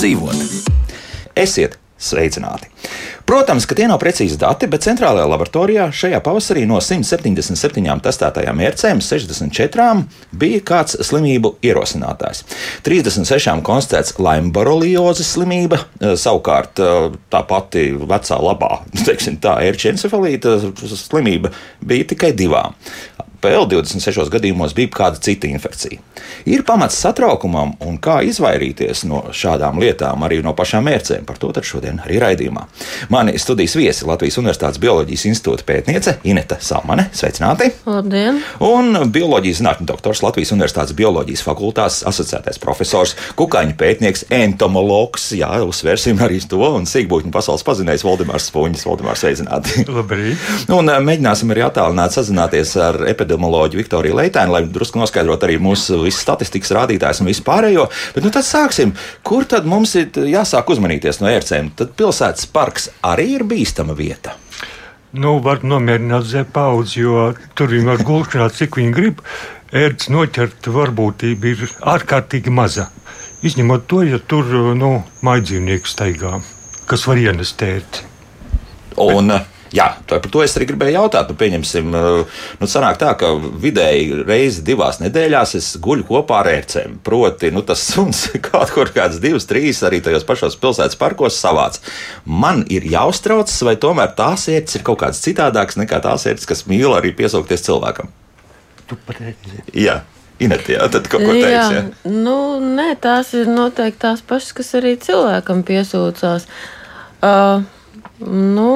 dzīvot. Esiet sveicināti! Protams, ka tie nav precīzi dati, bet centrālajā laboratorijā šajā pavasarī no 177 testētajām mērcēm 64 bija kāds slimību ierosinātājs. 36 konstatēts laimbaroliozes slimība, savukārt tā pati vecā labā, teiksim tā, ērčencefalīta slimība bija tikai divām. Vēl 26 gadījumos bija kāda cita infekcija. Ir pamats satraukumam, un kā izvairīties no šādām lietām, arī no pašām mērcēm. Par to šodien arī raidījumā. Mani studijas viesi Latvijas Universitātes Bioloģijas institūta pētniece Inete Salmane. Sveicināti! Labdien! Un bioloģijas zinātņu doktors Latvijas Universitātes Bioloģijas fakultātes asociētais profesors, kukaiņu pētnieks, entomologs, jā, uzsversim arī to, un sīkbūtņu pasaules pazinējs Valdemārs Spunģis. Valdemārs, sveicināti! Labrīt! Un mēģināsim arī attālināt sazināties ar epidemiologu epidemioloģu Viktoriju Leitēnu, lai drusku noskaidrotu arī mūsu visas statistikas rādītājus un vispārējo. Bet nu, tad sāksim. Kur tad mums ir jāsāk uzmanīties no ērcēm? Tad pilsētas parks arī ir bīstama vieta. Nu, var nomierināt zepaudzi, jo tur viņi var gulšanāt, cik viņi grib. Ērts noķert varbūtība ir ārkārtīgi maza. Izņemot to, ja tur nu, maidzīvnieku staigā, kas var ienest ērti. Un, Bet, Jā, par to es arī gribēju jautāt. Nu, pieņemsim, eh, nu, sanāk tā, ka vidēji reizi divās nedēļās es guļu kopā ar ērcēm. Proti, nu, tas suns kaut kur kāds divas, trīs arī tajos pašos pilsētas parkos savāc. Man ir jāuztraucas, vai tomēr tās ērces ir kaut kādas citādākas nekā tās ērces, kas mīl arī piesaukties cilvēkam. Tu pareizi. Jā. Inetī, jā, tad kaut ko teiks, jā. jā. Nu, nē, tās ir noteikti tās pašas, kas arī cilvēkam piesūcās. Uh, nu,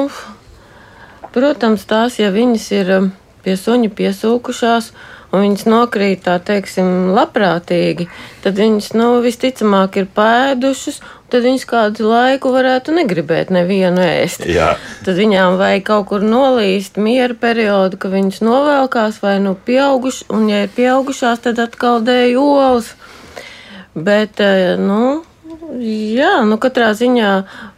Protams, tās, ja viņas ir um, pie suņa piesūkušās, un viņas nokrīt tā teiksim, labprātīgi, tad viņas nu, visticamāk ir pēdušas. Tad viņas kādu laiku varētu negribēt nevienu ēst. Jā. Tad viņām vajag kaut kur nolīst miera periodu, ka viņas novelkās vai nu pieaugušas, un ja ir pieaugušās, tad atkal dēļ olas. Bet, eh, nu, jā, nu katrā ziņā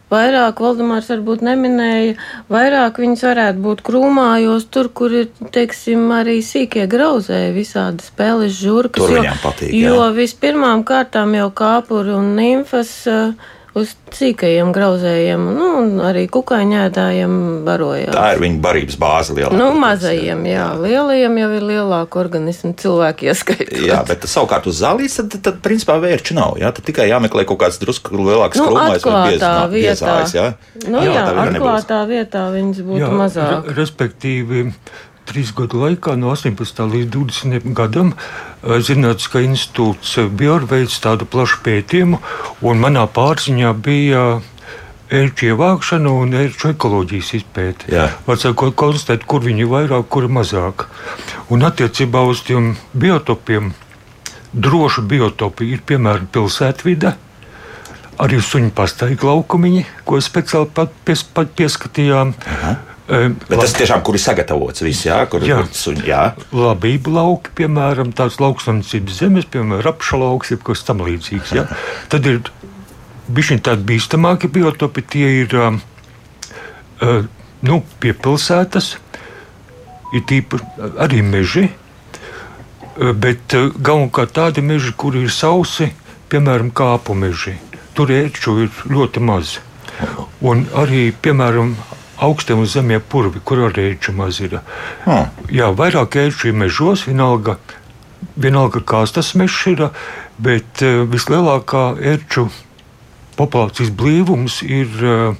Vairāk Valdemārs varbūt neminēja, vairāk viņas varētu būt krūmājos, tur, kur ir, teiksim, arī sīkie grauzēji, visādi spēles žurkas. Tur jo, viņām patīk. Jā. Jo vispirmām kārtām jau kāpuri un nimfas. Uh, uz cīkajiem grauzējiem, nu, un arī kukaiņētājiem barojām. Tā ir viņa barības bāze lielākā. Nu, mazajiem, jā. jā. Lielajiem jau ir lielāka organisma cilvēki ieskaitot. Jā, bet savukārt uz zālīs, tad, tad, tad principā vērču nav, jā, tad tikai jāmeklē kaut kāds drusku lielāks nu, krūmais vai biez, vietā. Biezājs, jā. Nu, jā, jā atklātā vietā viņas būtu jā, mazāk. Respektīvi, trīs gadu laikā, no 18. līdz 20. gadam, Zinātniskā institūts Bjorka veids tādu plašu pētījumu, un manā pārziņā bija ērču ievākšana un ērču ekoloģijas izpēte. Var sakot, konstatēt, kur viņi ir vairāk, kur ir mazāk. Un attiecībā uz tiem biotopiem, drošu biotopi ir piemēram pilsētvide. Arī suņu pastaigu laukumiņi, ko speciāli pat pies, pat pieskatījām. Aha. Bet tas tiešām kur ir sagatavots viss, jā, kur jā. Labība lauki, piemēram, tāds lauksaimniecības zemes, piemēram, rapšalauks, jeb kas tam līdzīgs. Jā. Tad ir bišķiņ tādi bīstamāki biotopi, tie ir uh, uh, nu, pie pilsētas, ir tīpaši arī meži, uh, bet uh, galvenokārt tādi meži, kur ir sausi, piemēram, kāpu meži. Tur ērču ir ļoti maz. Un arī, piemēram, augstiem un zemie purvi, kur arī ērču maz ir. Hmm. Jā, vairāk ērču ir mežos, vienalga, vienalga kāds tas mežs ir, bet uh, vislielākā ērču populācijas blīvums ir uh,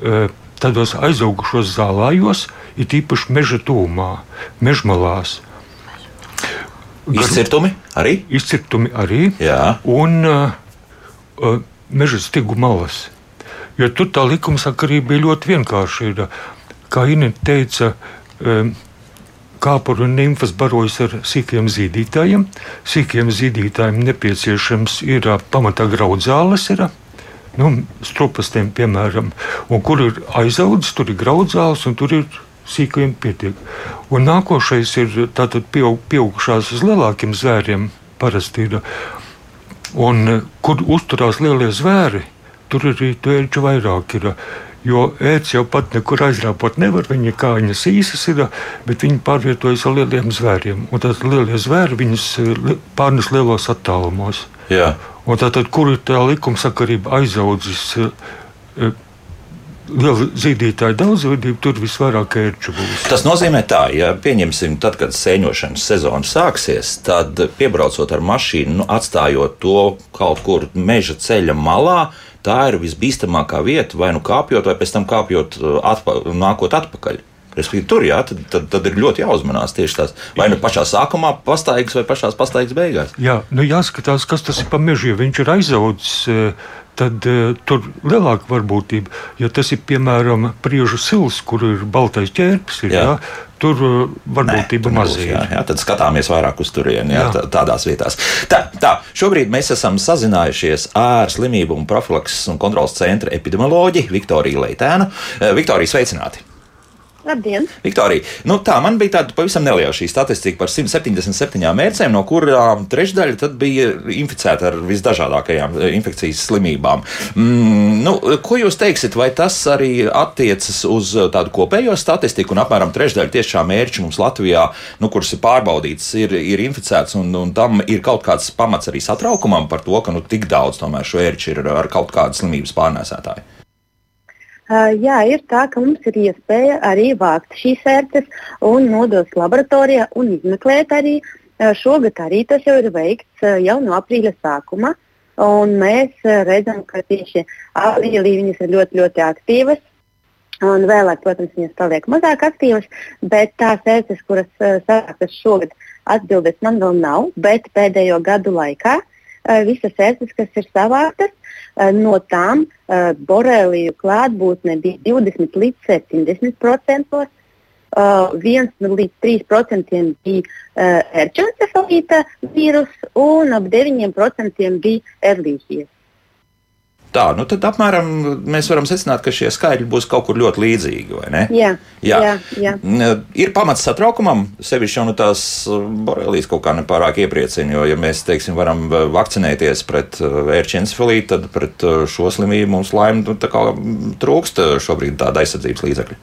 uh, tādos aizaugušos zālājos, ir īpaši meža tūmā, mežmalās. Izcirtumi arī? Izcirtumi arī. Jā. Un uh, meža stigu malas. Jo tur tā likumsakarība bija ļoti vienkārša. Kā Inês teica, kāpuru un nimfas barojas ar sīkiem zīdītājiem. Sīkiem zīdītājiem nepieciešams ir pamatā graudzāles. Ir, nu, strupastiem, piemēram, un kur ir aizaudzis, tur ir graudzāles un tur ir sīkajiem pietiek. Un nākošais ir tātad pieaug, pieaugušās uz lielākiem zvēriem parasti ir. Un kur uzturās lielie zvēri, tur arī ērču vairāk ir. Jo ērts jau pat nekur aizrāpot nevar, viņa kājas īsas ir, bet viņi pārvietojas ar lieliem zvēriem. Un tad lielie zvēri viņus pārnes lielos attālumos. Jā. Un tātad, kur ir tā likumsakarība aizaudzis? uh, Liela zīdītāja daudzveidība, tur visvairāk ērču būs. Tas nozīmē, tā, ja pieņemsim, tad, kad sēņošanas sezona sāksies, tad piebraucot ar mašīnu, nu, atstājot to kaut kur meža ceļa malā, tā ir visbīstamākā vieta, vai nu kāpjot, vai pēc tam kāpjot, atpa, nākot atpakaļ. Respektīvi, tur jā, tad, tad, tad ir ļoti jāuzmanās tieši tās. Vai nu pašā sākumā pastaigas, vai pašā pastaigas beigās. Jā, nu jāskatās, kas tas ir pa mežu. Ja viņš ir aizaudzis, tad uh, tur lielāka varbūtība. Ja tas ir piemēram priežu sils, kur ir baltais ķērpes, ir, Jā. jā. tur uh, varbūtība mazāk. Jā, jā, tad skatāmies vairāk uz turieni, jā, tā, tādās vietās. Tā, tā, šobrīd mēs esam sazinājušies ar slimību un profilakses un kontrolas centra epidemioloģi Viktoriju Leitēnu. Eh, Viktorija, sveicināti! Labdien! Viktorija, nu tā man bija tāda pavisam neliela šī statistika par 177 mērcēm, no kurām trešdaļa bija inficēta ar visdažādākajām eh, infekcijas slimībām. Mm, nu, ko jūs teiksiet, vai tas arī attiecas uz tādu kopējo statistiku, un apmēram trešdaļa tiešām mērķu mums Latvijā, nu, kuras ir pārbaudītas, ir, ir inficēts, un, un tam ir kaut kāds pamats arī satraukumam par to, ka nu, tik daudz tomēr šo ērču ir ar kaut kādu slimības pārnēsētāju? Uh, jā, ir tā, ka mums ir iespēja arī vākt šīs ērces un nodot laboratorijā un izmeklēt arī. Uh, šogad arī tas jau ir veikts uh, jau no aprīļa sākuma. Un mēs redzam, ka tieši aprīlī viņas ir ļoti, ļoti aktīvas. Un vēlāk, protams, viņas paliek mazāk aktīvas, bet tās ērces, kuras sākas šogad, atbildes man vēl nav. Bet pēdējo gadu laikā visas ērces, kas ir savāktas, no tām uh, boreliju klātbūtne bija 20 līdz 70 procentos. Uh, 1 līdz 3% bija erčencefalīta vīruss un ap 9% bija erlīzijas. Tā, nu tad apmēram mēs varam secināt, ka šie skaitļi būs kaut kur ļoti līdzīgi, vai ne? Jā, Jā. jā, jā. Ir pamats satraukumam, sevišķi jau nu tās borelijas kaut kā nepārāk iepriecina, jo, ja mēs, teiksim, varam uh, vakcinēties pret ērčencefalītu, tad pret uh, šo slimību mums laimi nu, mm, trūkst uh, šobrīd tāda aizsardzības līdzekļa.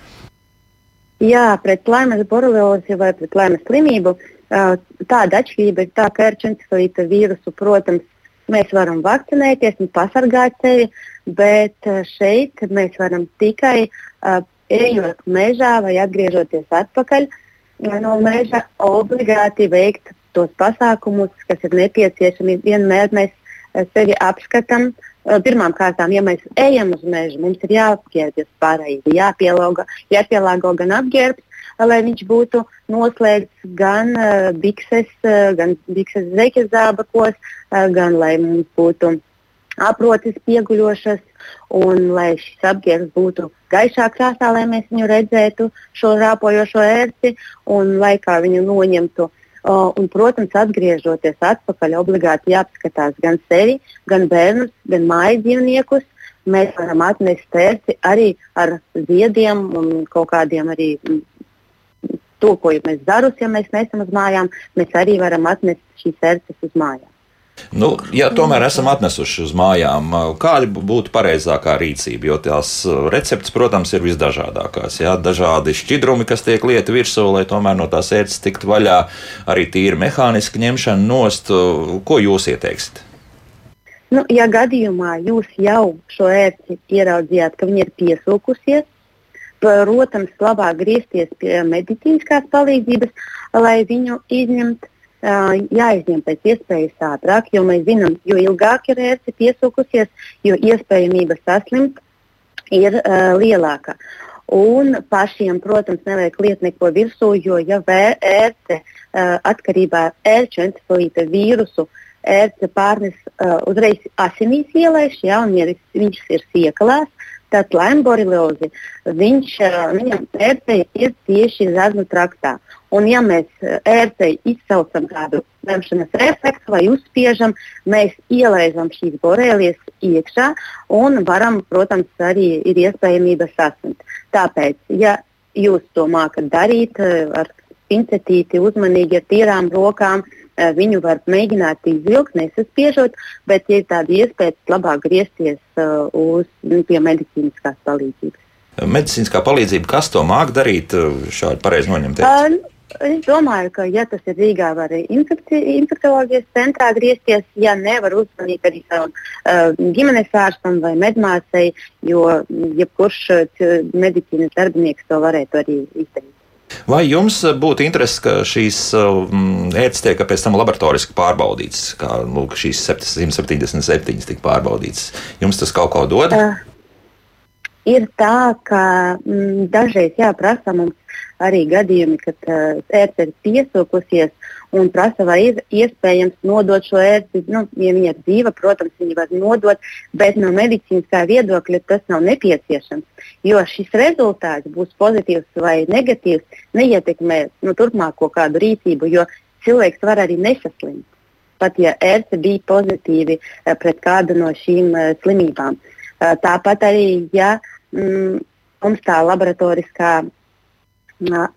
Jā, pret laimes boreliozi vai pret laimes slimību uh, tāda atšķirība ir tā, ka ar čencefalīta vīrusu, protams, mēs varam vakcinēties un pasargāt sevi, bet uh, šeit mēs varam tikai uh, ejot mežā vai atgriežoties atpakaļ uh, no meža obligāti veikt tos pasākumus, kas ir nepieciešami. Vienmēr mēs sevi apskatām. Uh, Pirmkārt, ja mēs ejam uz mežu, mums ir jāapģērbjas pareizi, jāpielāgo, jāpielāgo gan apģērbs, lai viņš būtu noslēgts gan uh, bikses, uh, gan bikses zeķes zābakos, uh, gan lai mums būtu aprocis pieguļošas un lai šis apģērbs būtu gaišā krāsā, lai mēs viņu redzētu, šo rāpojošo ērci un laikā viņu noņemtu. Uh, un, protams, atgriežoties atpakaļ, obligāti jāapskatās gan sevi, gan bērnus, gan mājas dzīvniekus. Mēs varam atnest ērci arī ar ziediem un kaut kādiem arī mēs darām, ja mēs nesam uz mājām, mēs arī varam atnest šīs ērces uz mājām. Nu, ja tomēr esam atnesuši uz mājām, kāda būtu pareizākā rīcība? Jo tās receptes, protams, ir visdažādākās. Jā, dažādi šķidrumi, kas tiek lieti virsū, lai tomēr no tās ērces tiktu vaļā, arī tīri mehāniski ņemšana nost. Ko jūs ieteiksiet? Nu, ja gadījumā jūs jau šo ērci ieraudzījāt, ka viņa ir piesūkusies, protams, labāk griezties pie medicīniskās palīdzības, lai viņu izņemtu. Jāizņem pēc iespējas ātrāk, jo mēs zinām, jo ilgāk ir ērce piesūkusies, jo iespējamība saslimt ir uh, lielāka. Un pašiem, protams, nevajag liet neko virsū, jo ja ērce uh, atkarībā no ērču encefalīta vīrusu ērce pārnes uh, uzreiz asinīs ielaiš, ja, un ja viņš ir siekalās, tad laimboriliozi viņš, uh, viņam ērcei ir tieši zārnu traktā. Un, ja mēs uh, ērcei izsaucam kādu lemšanas refleksu vai uzspiežam, mēs ielaidām šīs borelijas iekšā un varam, protams, arī ir iespējamība saslimt. Tāpēc, ja jūs to mākat darīt uh, ar pincetīti, uzmanīgi ar tīrām rokām, uh, viņu var mēģināt izvilkt, nesaspiežot, bet, ja ir tāda iespēja, labāk griezties uh, uz, pie medicīniskās palīdzības. Medicīniskā palīdzība, kas to māk darīt, šādi pareizi noņemties? Uh, Es domāju, ka, ja tas ir Rīgā, var arī infekcioloģijas centrā griezties. Ja nevar uzzvanīt arī savam uh, ģimenes ārstam vai medmāsai, jo jebkurš uh, medicīnas darbinieks to varētu arī izdarīt. Vai jums būtu interesi, ka šīs um, ētas tiek pēc tam laboratoriski pārbaudītas, kā lūk, šīs 777 tika pārbaudītas? Jums tas kaut ko dod? Uh, ir tā, ka mm, dažreiz jāprasa mums arī gadījumi, kad uh, ērce ir piesūkusies un prasa, vai ir iespējams nodot šo ērci. Nu, ja viņa ir dzīva, protams, viņa var nodot, bet no medicīniskā viedokļa tas nav nepieciešams. Jo šis rezultāts būs pozitīvs vai negatīvs, neietekmē nu, turpmāko kādu rīcību, jo cilvēks var arī nesaslimt. Pat ja ērce bija pozitīvi uh, pret kādu no šīm uh, slimībām. Uh, tāpat arī, ja mm, mums tā laboratoriskā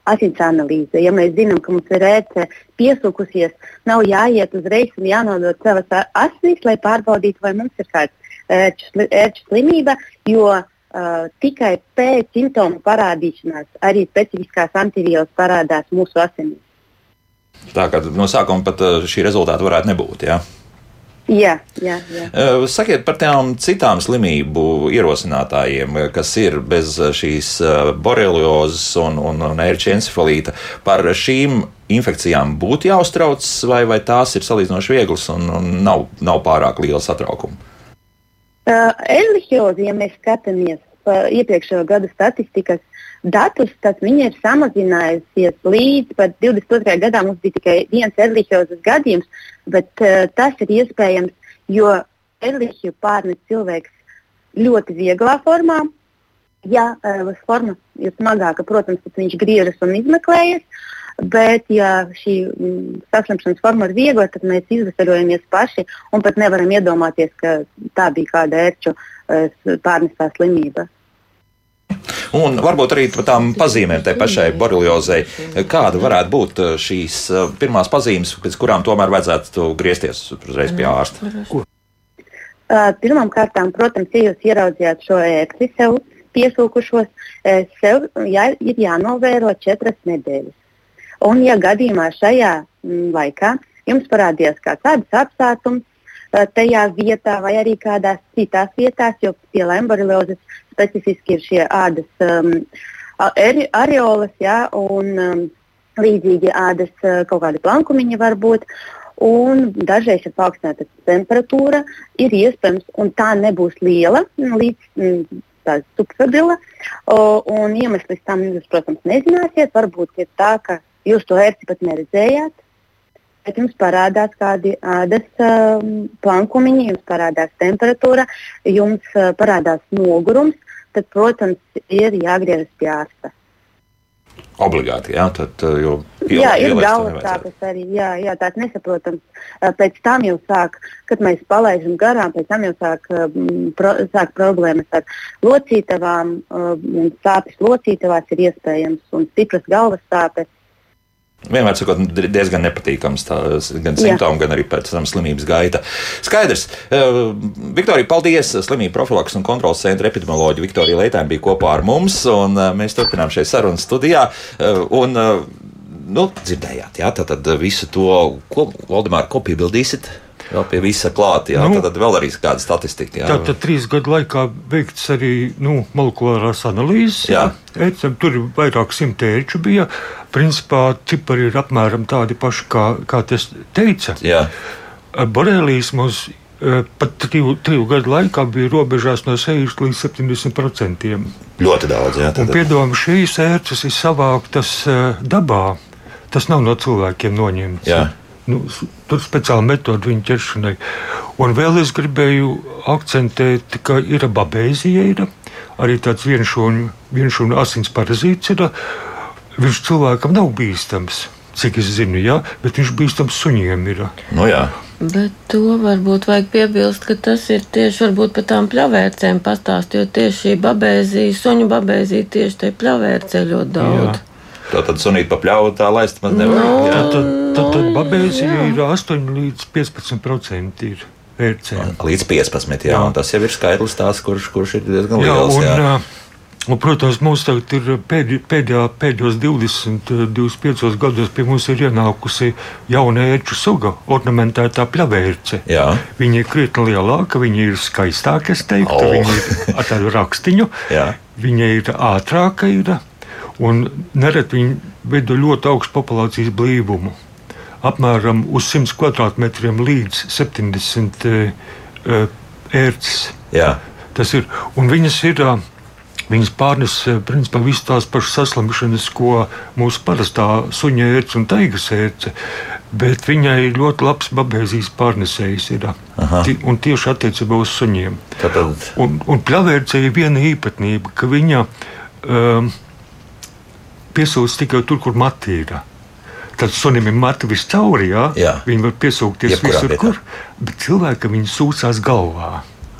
asins analīze. Ja mēs zinām, ka mums ir ērce piesūkusies, nav jāiet uzreiz un jānodod savas asinis, lai pārbaudītu, vai mums ir kāda ērču slimība, jo uh, tikai pēc simptomu parādīšanās arī specifiskās antivielas parādās mūsu asinīs. Tā kā no sākuma pat šī rezultāta varētu nebūt. Ja? Jā, jā, jā. Sakiet par tām citām slimību ierosinātājiem, kas ir bez šīs boreliozes un, un, un ērča encefalīta. Par šīm infekcijām būtu jāuztrauc, vai, vai tās ir salīdzinoši vieglas un, un nav, nav pārāk liela satraukuma? Uh, Erlihiozi, ja mēs skatāmies iepriekšējo gadu statistikas datus, tad viņa ir samazinājusies līdz pat 22. gadam. Mums bija tikai viens erlihiozes gadījums, bet uh, tas ir iespējams, jo erlihiju pārnes cilvēks ļoti vieglā formā. Ja uh, forma ir smagāka, protams, tad viņš griežas un izmeklējas. Bet, ja šī mm, saslimšanas forma ir viegla, tad mēs izvesaļojamies paši un pat nevaram iedomāties, ka tā bija kāda ērču uh, pārnestā slimība. Un varbūt arī par tām pazīmēm, tai pašai boreliozei, kāda varētu būt uh, šīs uh, pirmās pazīmes, pēc kurām tomēr vajadzētu griezties uzreiz pie ārsta. Uh, Pirmkārt, protams, ja jūs ieraudzījāt šo ērci sev piesūkušos, sev jā, ir jānovēro četras nedēļas. Un, ja gadījumā šajā mm, laikā jums parādījās kāds apstākļums, tajā vietā vai arī kādās citās vietās, jo pie lemboriliozes specifiski ir šie ādas um, areolas ja, un um, līdzīgi ādas uh, kaut kādi plankumiņi var būt. Un dažreiz ir paaugstināta temperatūra, ir iespējams, un tā nebūs liela nu, līdz mm, tāda subfibula. Un iemesls tam jūs, protams, nezināsiet. Varbūt ir tā, ka jūs to ērci pat neredzējāt, bet jums parādās kādi ādas um, plankumiņi, jums parādās temperatūra, jums uh, parādās nogurums tad, protams, ir jāgriežas pie ārsta. Obligāti, jā, tad, uh, jo iel, jā, ir galvas sāpes arī, jā, jā, tāds nesaprotams. Uh, pēc tam jau sāk, kad mēs palaidām garām, pēc tam jau sāk, pro, sāk problēmas ar locītavām, un sāpes locītavās ir iespējams, un stipras galvas sāpes. Vienmēr sakot, diezgan nepatīkams gan simptomi, Jā. gan arī pēc tam slimības gaita. Skaidrs. Viktorija, paldies! Slimību profilaks un kontrolas centra epidemioloģija Viktorija Leitēna bija kopā ar mums, un mēs turpinām šeit sarunas studijā. Un, nu, dzirdējāt, jā, tad visu to, ko Valdemāra, ko piebildīsit? Vēl pie visa klāta, jā, nu, tad, tad vēl arī kāda statistika. Jā. Tā tad trīs gadu laikā veikts arī nu, molekulārās analīzes. Jā. jā. Ecam, tur ir vairāk simt ērču bija. Principā cipari ir apmēram tādi paši, kā, kā tas teica. Jā. Borelijas mums pat triju, triju gadu laikā bija robežās no 60 līdz 70 procentiem. Ļoti daudz, jā. Tad... Piedomājiet, šīs ērces ir savāktas dabā. Tas nav no cilvēkiem noņemts. Jā. Nu, tur speciāla metode viņa ķeršanai. Un vēl es gribēju akcentēt, ka ir babēzija, ir arī tāds vienšūnu asins parazīts. Ir, viņš cilvēkam nav bīstams, cik es zinu, ja? bet viņš bīstams suņiem ir. No jā. Bet to varbūt vajag piebilst, ka tas ir tieši par tām pļavērcēm pastāstīt, jo tieši šī babēzija, suņu babēzija tieši te pļavērcē ļoti daudz. Jā. Tā tad sunīt pa pļauju tā laist man nevar. No, jā, tad, tad, tad babēzija ir 8 līdz 15 procenti. Ir. Vērcēm. Līdz 15. Jā, jā. Tas jau ir skaidrs, tās, kurš, kurš ir diezgan liels. Jā, un, jā. Un, protams, mums tagad ir pēdī, pēdējā, pēdējos 20, 25 gados pie mums ir ienākusi jauna ērču suga, ornamentētā pļavērce. Jā. Viņa ir krietni lielāka, viņa ir skaistāka, es teiktu, Oh. oh. viņa ir ar tādu rakstiņu, Jā. viņa ir ātrāka, ir, un nereti viņa veido ļoti augstu populācijas blīvumu. Apmēram uz 100 kvadrātmetriem līdz 70 uh, ērces. Jā. Tas ir, un viņas ir. Viņas pārnes ā, principā visas tās pašas saslimšanas, ko mūsu parastā suņa ērce un taigas ērce, bet viņai ir ļoti labs babēzijas pārnesējs. Ir, un tieši attiecībā uz suņiem. Tātad, Un, un pļavērcei ir viena īpatnība, ka viņa um, piesūdz tikai tur, kur mati ir. Tad sunim ir mati viscaur, jā. Jā. Viņi var piesūkties Jebkurā visur, vietā. kur, bet cilvēkam viņi sūcās galvā.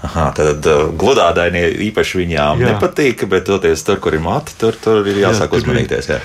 aha, tad uh, gludādainie īpaši viņām Jā. nepatīk, bet toties tur, kur ir mati, tur, tur ir jāsāk ir- uzmanīties. Jā.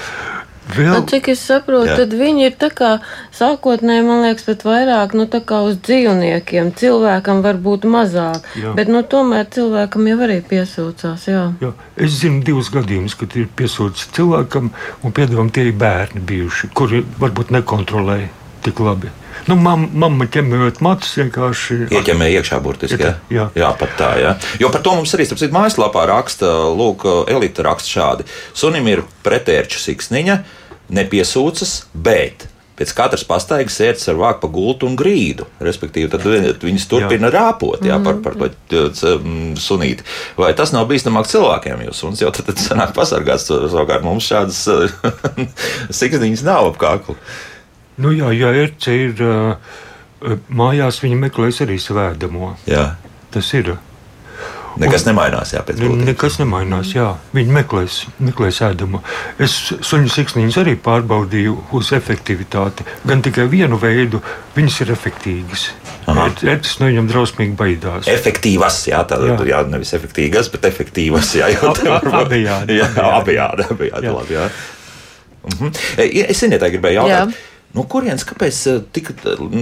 Vēl, Nu, cik es saprotu, Jā. tad viņi ir tā kā sākotnēji, man liekas, pat vairāk nu, tā kā uz dzīvniekiem. Cilvēkam var būt mazāk, Jā. bet nu, tomēr cilvēkam jau arī piesūcās. Jā. Jā, es zinu divus gadījumus, kad ir piesūdzis cilvēkam, un piedāvājumi tie ir bērni bijuši, kuri varbūt nekontrolēja tik labi. Nu, mam, mamma ķemmējot matus vienkārši. Ieķemē iekšā burtiski. Jā. Jā. jā, pat tā. Jā. Jo par to mums arī, starp citu, mājaslapā raksta, lūk, elite raksta šādi. Sunim ir pretērču siksniņa, nepiesūcas, bet. Pēc katras pastaigas sēdes var vākt pa gultu un grīdu. Respektīvi, tad vi- viņas turpina jā. rāpot jā, par, par to mm, sunīti. Vai tas nav bīstamāk cilvēkiem? Jo suns jau tad, tad sanāk pasargāts. Savukārt mums šādas siksniņas nav ap kaklu. Nu, jā, ja erce ir mājās, viņi meklēs arī svēdamo. Jā. Tas ir. Nekas nemainās, jā, pēc būtības. nekas nemainās. Jā. Viņi meklēs, meklēs ēdumu. Es suņu siksniņus arī pārbaudīju uz efektivitāti. Gan tikai vienu veidu, viņas ir efektīvas. Aha. Erces no viņiem drausmīgi baidās. Efektīvas, jā, tāda jā. Jā. jā, nevis efektīvas, bet efektīvas. Jā, jau Ab- tā ab- var būt. abejādi, Jā, abejādi. abejādi, abejādi, Jā. labi, jā. Mhm. E, Es zinu, tā gribēju jautāt. Jā. No kurienes, kāpēc eh, tik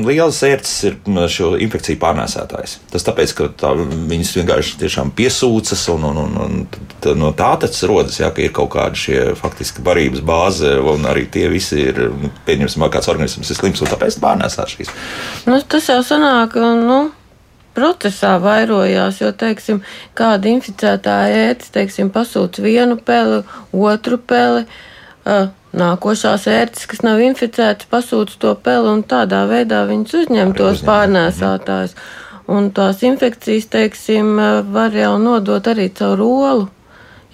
liels ērts ir m, šo infekciju pārnēsātājs? Tas tāpēc, ka tā, viņas vienkārši piesūcas, un, un, un, un no tā tas rodas, jā, ka ir kaut kāda šie faktiski barības bāze, un arī tie visi ir, nu, pieņemsim, kāds organisms ir slims, un tāpēc pārnēsās šīs. Nu, tas jau sanāk, nu, procesā vairojās, jo, teiksim, kāda inficētā ētis, teiksim, pasūta vienu peli, otru peli. Uh, Nākošās ērces, kas nav inficētas, pasūta to peli un tādā veidā viņas uzņem tos uzņem, pārnēsātājus. Un tās infekcijas, teiksim, var jau nodot arī caur olu.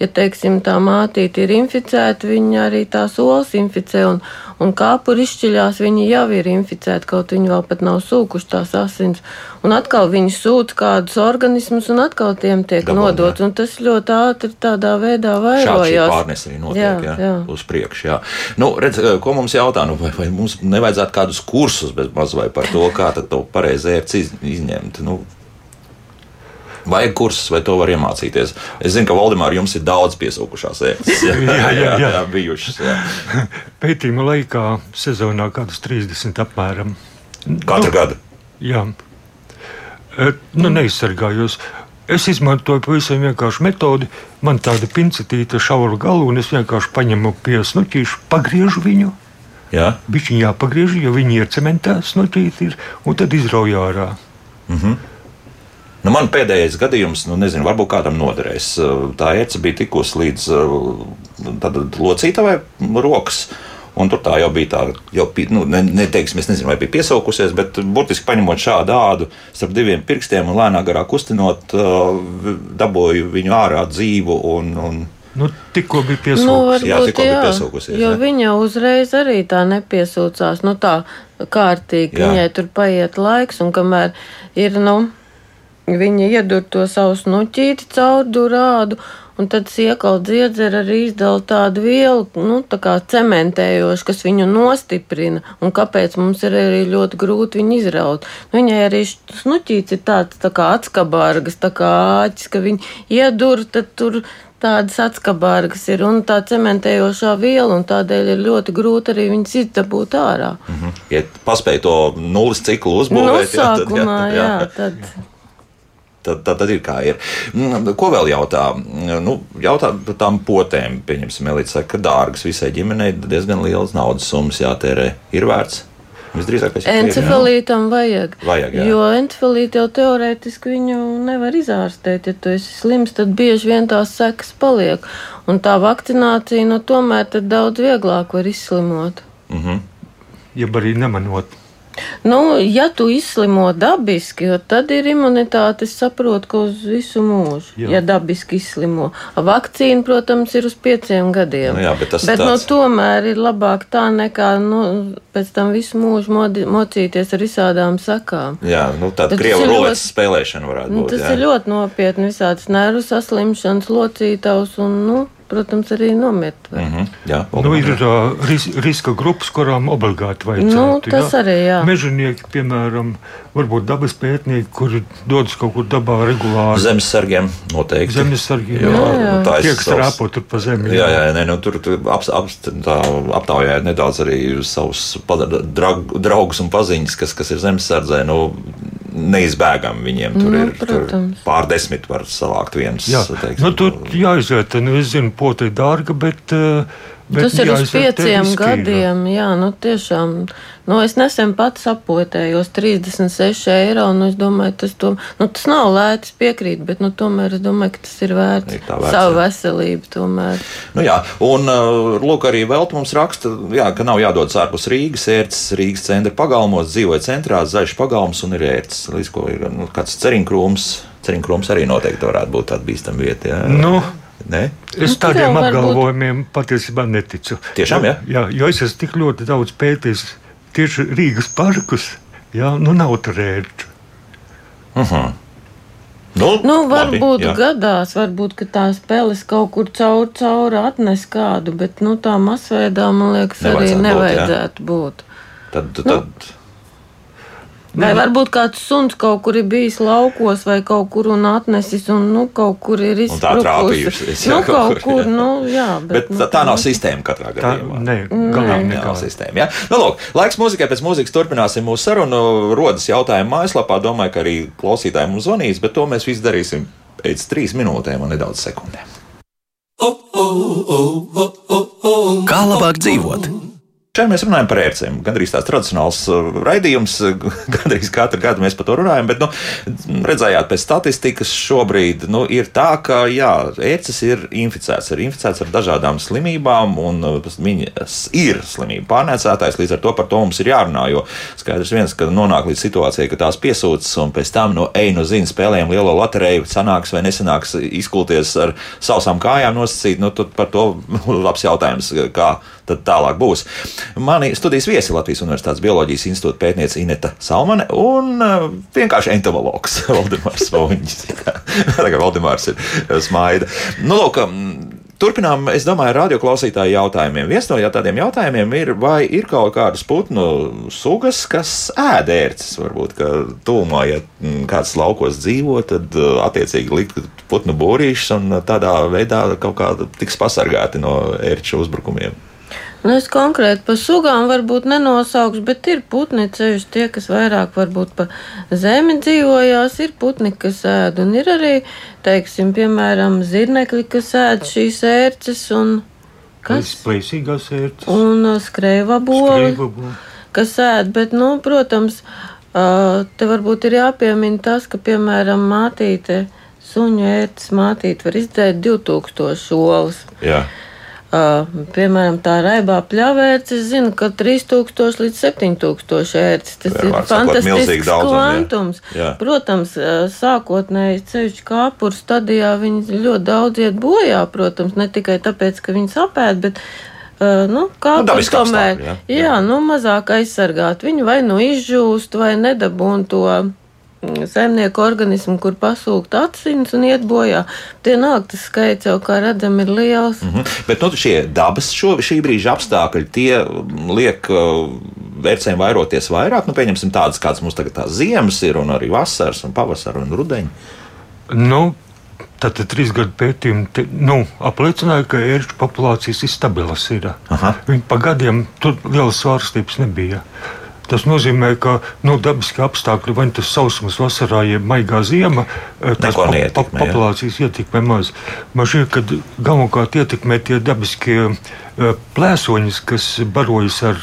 Ja, teiksim, tā mātīte ir inficēta, viņa arī tās olas inficē, un, un kāpuri izšķiļās, viņi jau ir inficēti, kaut viņi vēl pat nav sūkuši tās asins. Un atkal viņi sūta kādus organismus, un atkal tiem tiek Dabūn, nodots, un tas ļoti ātri tādā veidā vairojās. pārnese arī notiek Jā, jā, jā. jā. uz priekšu. Jā. Nu, redz, ko mums jautā, nu, vai, vai mums nevajadzētu kādus kursus bez maz vai par to, kā tad to pareizi ērts iz, izņemt? Nu, Vajag kursus, vai to var iemācīties? Es zinu, ka Valdemāra jums ir daudz piesaukušās ērces. Jā, jā, jā, jā, jā bijušas. Jā. Pētījuma laikā sezonā kādus 30 apmēram. Katru Nu, gadu. Jā, E, nu, neizsargājos. Es izmantoju pavisam vienkāršu metodi. Man tāda pincetīta šaura galva, un es vienkārši paņemu pie snuķīša, pagriežu viņu. Jā. Viņš jāpagriež, jo viņi ir cementā snuķīti, un tad izrauj ārā. Nu, man pēdējais gadījums, nu, nezinu, varbūt kādam noderēs. Tā ērce bija tikusi līdz uh, locītavai rokas. Un tur tā jau bija tā, jau, nu, ne, neteiksim, es nezinu, vai bija piesaukusies, bet burtiski paņemot šādu ādu starp diviem pirkstiem un lēnāk garā kustinot, uh, dabūju viņu ārā dzīvu. Un, un, Nu, tikko bija Nu, piesaukusi. Jā, varbūt, tikko bija jā, piesaukusies, jo jā. viņa uzreiz arī tā nepiesūcās, nu tā kārtīgi, Jā. viņai tur paiet laiks, un kamēr ir, nu, viņa iedur to savu snuķīti caur durādu, un tad siekala dziedzera arī izdala tādu vielu, nu, tā kā cementējošu, kas viņu nostiprina, un kāpēc mums ir arī ļoti grūti viņu izraut. Viņai arī snuķīts ir tāds, tā kā atskabārgas, tā kā āķis, ka viņi iedur, tad tur tādas atskabārgas ir un tā cementējošā viela, un tādēļ ir ļoti grūti arī viņas izdabūt ārā. ja paspēja to nulles ciklu Nu, uzbūvēt, jā, tad, sākumā, jā, jā, tad, tad, tad, tad ir kā ir. Mm, Ko vēl jautā? Nu, jautā par tām potēm. Pieņemsim, Elīte saka, ka dārgas visai ģimenei diezgan lielas naudas summas jātērē. Ir vērts. Visdrīzāk, ka Encefalītam vajag. Vajag, jā. jo encefalīti jau teorētiski viņu nevar izārstēt. Ja tu esi slims, tad bieži vien tās sekas paliek. Un tā vakcinācija, nu, tomēr tad daudz vieglāk var izslimot. Mm -hmm. Jeb arī nemanot. Nu, ja tu izslimo dabiski, tad ir imunitāte, es saprotu, ka uz visu mūžu, Jā. ja dabiski izslimo. Vakcīna, protams, ir uz pieciem gadiem. Nu jā, bet tas bet nu, tāds- tomēr ir labāk tā nekā nu, pēc tam visu mūžu modi, mocīties ar visādām sakām. Jā, nu, tāda ir ruletes spēlēšana varētu Nu, būt. tas jā. ir ļoti nopietni. Visādas nervu saslimšanas, locītavs un, nu, protams, arī nomirt. var. Mhm, jā, Nu, ir uh, ris riska grupas, kurām obligāti vajadzētu. Nu, tas arī, jā. Mežonieki, piemēram, varbūt dabas pētnieki, kuri dodas kaut kur dabā regulāri. Zemes sargiem noteikti. Zemesargi, Jo, Jā, jā. tā ir Tiek strāpot tur pa zemi. Jā, jā, nē, nu, tur ap, ap, tā aptaujājot nedaudz arī savus draugus un paziņas, kas, kas ir zemesardzē. Nu, Neizbēgami viņiem tur Nu, ir tur protams. pārdesmit var savākt viens. Jā, teiksim, nu, tur jāiziet. Nu, es zinu, poti ir dārga, bet. uh, bet Tas ir uz pieciem gadiem. Jā, nu tiešām. Nu, es nesen pats apotējos 36 eiro, un es domāju, tas, to, nu, tas nav lēts piekrīt, bet nu, tomēr es domāju, ka tas ir vērts, Ir vērts, savu jā. veselību. Tomēr. Nu, jā, un uh, lūk, arī Velta mums raksta, jā, ka nav jādodas ārpus Rīgas, ērts Rīgas centra pagalmos, dzīvoja centrā, zaļš pagalms un ir ērts. Līdz ko ir nu, kāds ceriņkrūms. Ceriņkrūms arī noteikti varētu būt tāda bīstama vieta. Jā. Nu, Ne? Es Nu, tādiem jau var būt- apgalvojumiem patiesībā neticu. Tiešām, jā? Jā, jo es esmu tik ļoti daudz pētījis tieši Rīgas parkus. Jā, nu nav tur ērti. Nu, Nu, labi, varbūt jā. gadās, varbūt ka tās peles kaut kur caur cauri atnes kādu, bet nu, tā masveidā man liekas, arī Nevajadzētu būt, nevajadzētu būt. Tad, Nu, tad, Vai varbūt kāds suns kaut kur ir bijis laukos vai kaut kur un atnesis un nu, kaut kur ir Un tā trāpījusies, jā, Nu, kaut kur, jā. nu, jā. bet nu, tā, tā nav sistēma katrā Tā, gadījumā. nē, galīgi Nav nekā. sistēma. Ja? Nu, lūk, laiks mūzikai pēc mūzikas turpināsim mūsu sarunu. Rodas jautājumi mājaslapā. Domāju, ka arī klausītājiem mums zvanīs, bet to mēs visu darīsim pēc trīs minūtēm un nedaudz sekundēm. Kā labāk dzīvot? Šeit mēs runājam par ērcēm. Gan arī tāds tradicionāls uh, raidījums, gan arī katru gadu mēs par to runājam. Bet, nu, redzējāt, pēc statistikas šobrīd nu, ir tā, ka jā, ērces ir inficēts. Ir inficēts ar dažādām slimībām, un uh, viņas ir slimību pārnēsātājs. Līdz ar to par to mums ir jārunā. Jo skaidrs viens, ka nonāk līdz situācijai, ka tās piesūcas, un pēc tam no ej no zina spēlēm lielo loteriju, sanāks vai nesanāks izkulties ar sausām kājām nosacīt. Nu, par to labs jautājums, kā tad tālāk būs. Mani studijas viesi Latvijas Universitātes Bioloģijas institūta pētniece Ineta Salmane un uh, vienkārši entomologs Valdemārs Voņģis. Kā Valdemārs ir uh, smaida. Nu, lūk, um, Turpinām, es domāju, radioklausītāju jautājumiem. Viens no tādiem jautājumiem ir, vai ir kaut kādas putnu sugas, kas ēd ērces. Varbūt, ka tūmā, ja mm, kāds laukos dzīvo, tad uh, attiecīgi likt putnu būrīšus un tādā veidā kaut kā tiks pasargāti no ērču uzbrukumiem. Nu, es konkrēti par sugām varbūt nenosaukšu, bet ir putni ceļš tie, kas vairāk varbūt pa zemi dzīvojās, ir putni, kas ēd, un ir arī, teiksim, piemēram, zirnekļi, kas ēd šīs ērces un kas? Plēsīgās ērces. Un uh, Skrīvabu. kas ēd, bet, nu, protams, uh, te varbūt ir jāpiemina tas, ka, piemēram, mātīte, suņu ērces mātīte var izdēt 2000 olas. Jā. Piemēram, tā raibā pļavērts, es zinu, ka 3000 līdz 7000 ērts. Tas Jā, ir fantastisks kvantums. Jā. Protams, sākotnēji ceļš kāpuru stadijā viņi ļoti daudz iet bojā, protams, ne tikai tāpēc, ka viņi sapēt, bet. Nu, kā Nu, dabiski tomēr, jā. jā, jā, nu, mazāk aizsargāt. Viņi vai nu izžūst, vai nedabūn to saimnieku organismu, kur pasūkt atsiņas un iet bojā. Tie nāk, tas skaits jau, kā redzam, ir liels. Mhm. Bet nu, šie dabas šo, šī brīža apstākļi tie mm, liek uh, vērcēm vairoties vairāk. Nu, pieņemsim tādas, kādas mums tagad tās ziemas ir, un arī vasaras, un pavasara un rudeņa. Nu, Tātad trīs gadu pētījumi te, nu, apliecināja, ka ērču populācijas ir stabilas. Ir. Aha. Viņi pa gadiem tur lielas svārstības nebija. Tas nozīmē, ka no dabiskā apstākļa, vai nu tas sausums vasarā, jeb maigā ziema, eh, Neko neietekmē, jā. populācijas ietekmē maz. Man šķiet, ka galvenokārt ietekmē tie dabiskie eh, plēsoņi, kas barojas ar,